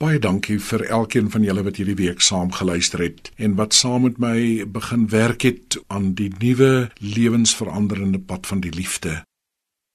Baie dankie vir elkeen van julle wat hierdie week saam geluister het en wat saam met my begin werk het aan die nuwe lewensveranderende pad van die liefde.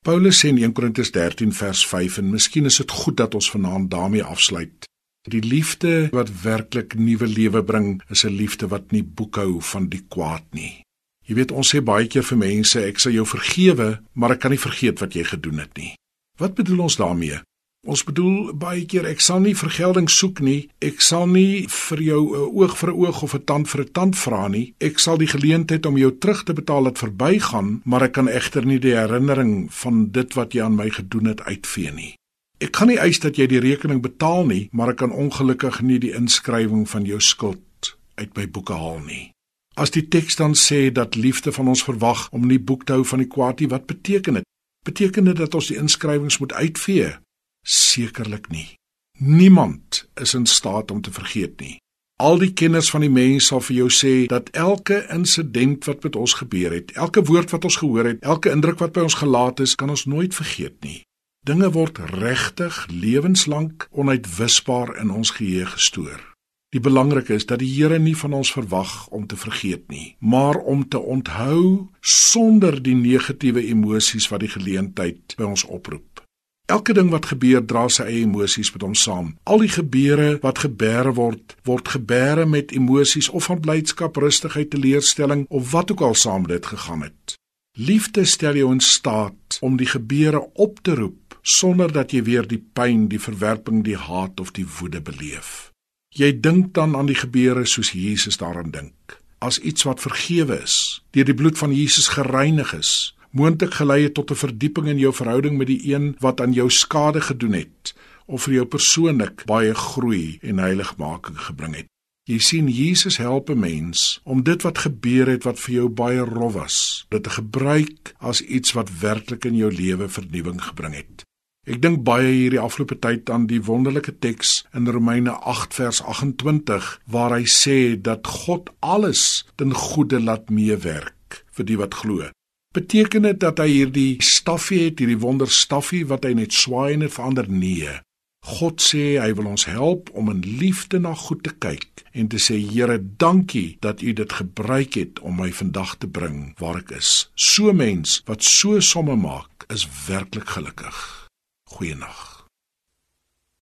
Paulus sê in 1 Korintiërs 13 vers 5 en miskien is dit goed dat ons vanaand daarmee afsluit. Die liefde wat werklik nuwe lewe bring, is 'n liefde wat nie boekhou van die kwaad nie. Jy weet ons sê baie keer vir mense ek sal jou vergewe, maar ek kan nie vergeet wat jy gedoen het nie. Wat bedoel ons daarmee? Ons bedoel baie keer ek sal nie vergelding soek nie. Ek sal nie vir jou 'n uh, oog vir 'n oog of 'n tand vir 'n tand vra nie. Ek sal die geleentheid om jou terug te betaal laat verbygaan, maar ek kan egter nie die herinnering van dit wat jy aan my gedoen het uitvee nie. Ek kan nie eis dat jy die rekening betaal nie, maar ek kan ongelukkig nie die inskrywing van jou skuld uit my boeke haal nie. As die teks dan sê dat liefde van ons verwag om nie boek te hou van die kwaad nie, wat beteken dit? Beteken dit dat ons die inskrywings moet uitvee? Sekerlik nie. Niemand is in staat om te vergeet nie. Al die kenners van die mens sal vir jou sê dat elke insident wat met ons gebeur het, elke woord wat ons gehoor het, elke indruk wat by ons gelaat is, kan ons nooit vergeet nie. Dinge word regtig lewenslank onuitwisbaar in ons geheue gestoor. Die belangrike is dat die Here nie van ons verwag om te vergeet nie, maar om te onthou sonder die negatiewe emosies wat die geleentheid by ons oproep. Elke ding wat gebeur dra sy eie emosies met hom saam. Al die gebeure wat gebeur word, word gebeur met emosies of van blydskap, rustigheid, teleurstelling of wat ook al saam dit gegaan het. Liefde stel jou in staat om die gebeure op te roep sonder dat jy weer die pyn, die verwerping, die haat of die woede beleef. Jy dink dan aan die gebeure soos Jesus daaraan dink, as iets wat vergewe is, deur die bloed van Jesus gereinig is, moontlik gelei het tot 'n verdieping in jou verhouding met die een wat aan jou skade gedoen het of vir jou persoonlik baie groei en heiligmaking gebring het. Jy sien Jesus help 'n mens om dit wat gebeur het wat vir jou baie rof was, dit te gebruik as iets wat werklik in jou lewe vernuwing gebring het. Ek dink baie hierdie afgelope tyd aan die wonderlike teks in Romeine 8 vers 28 waar hy sê dat God alles ten goeie laat meewerk vir die wat glo beteken dit dat hy hierdie staffie het, hierdie wonderstaffie wat hy net swaai en dit verander nee. God sê hy wil ons help om in liefde na goed te kyk en te sê Here, dankie dat U dit gebruik het om my vandag te bring waar ek is. So mens wat so somme maak, is werklik gelukkig. Goeienaand.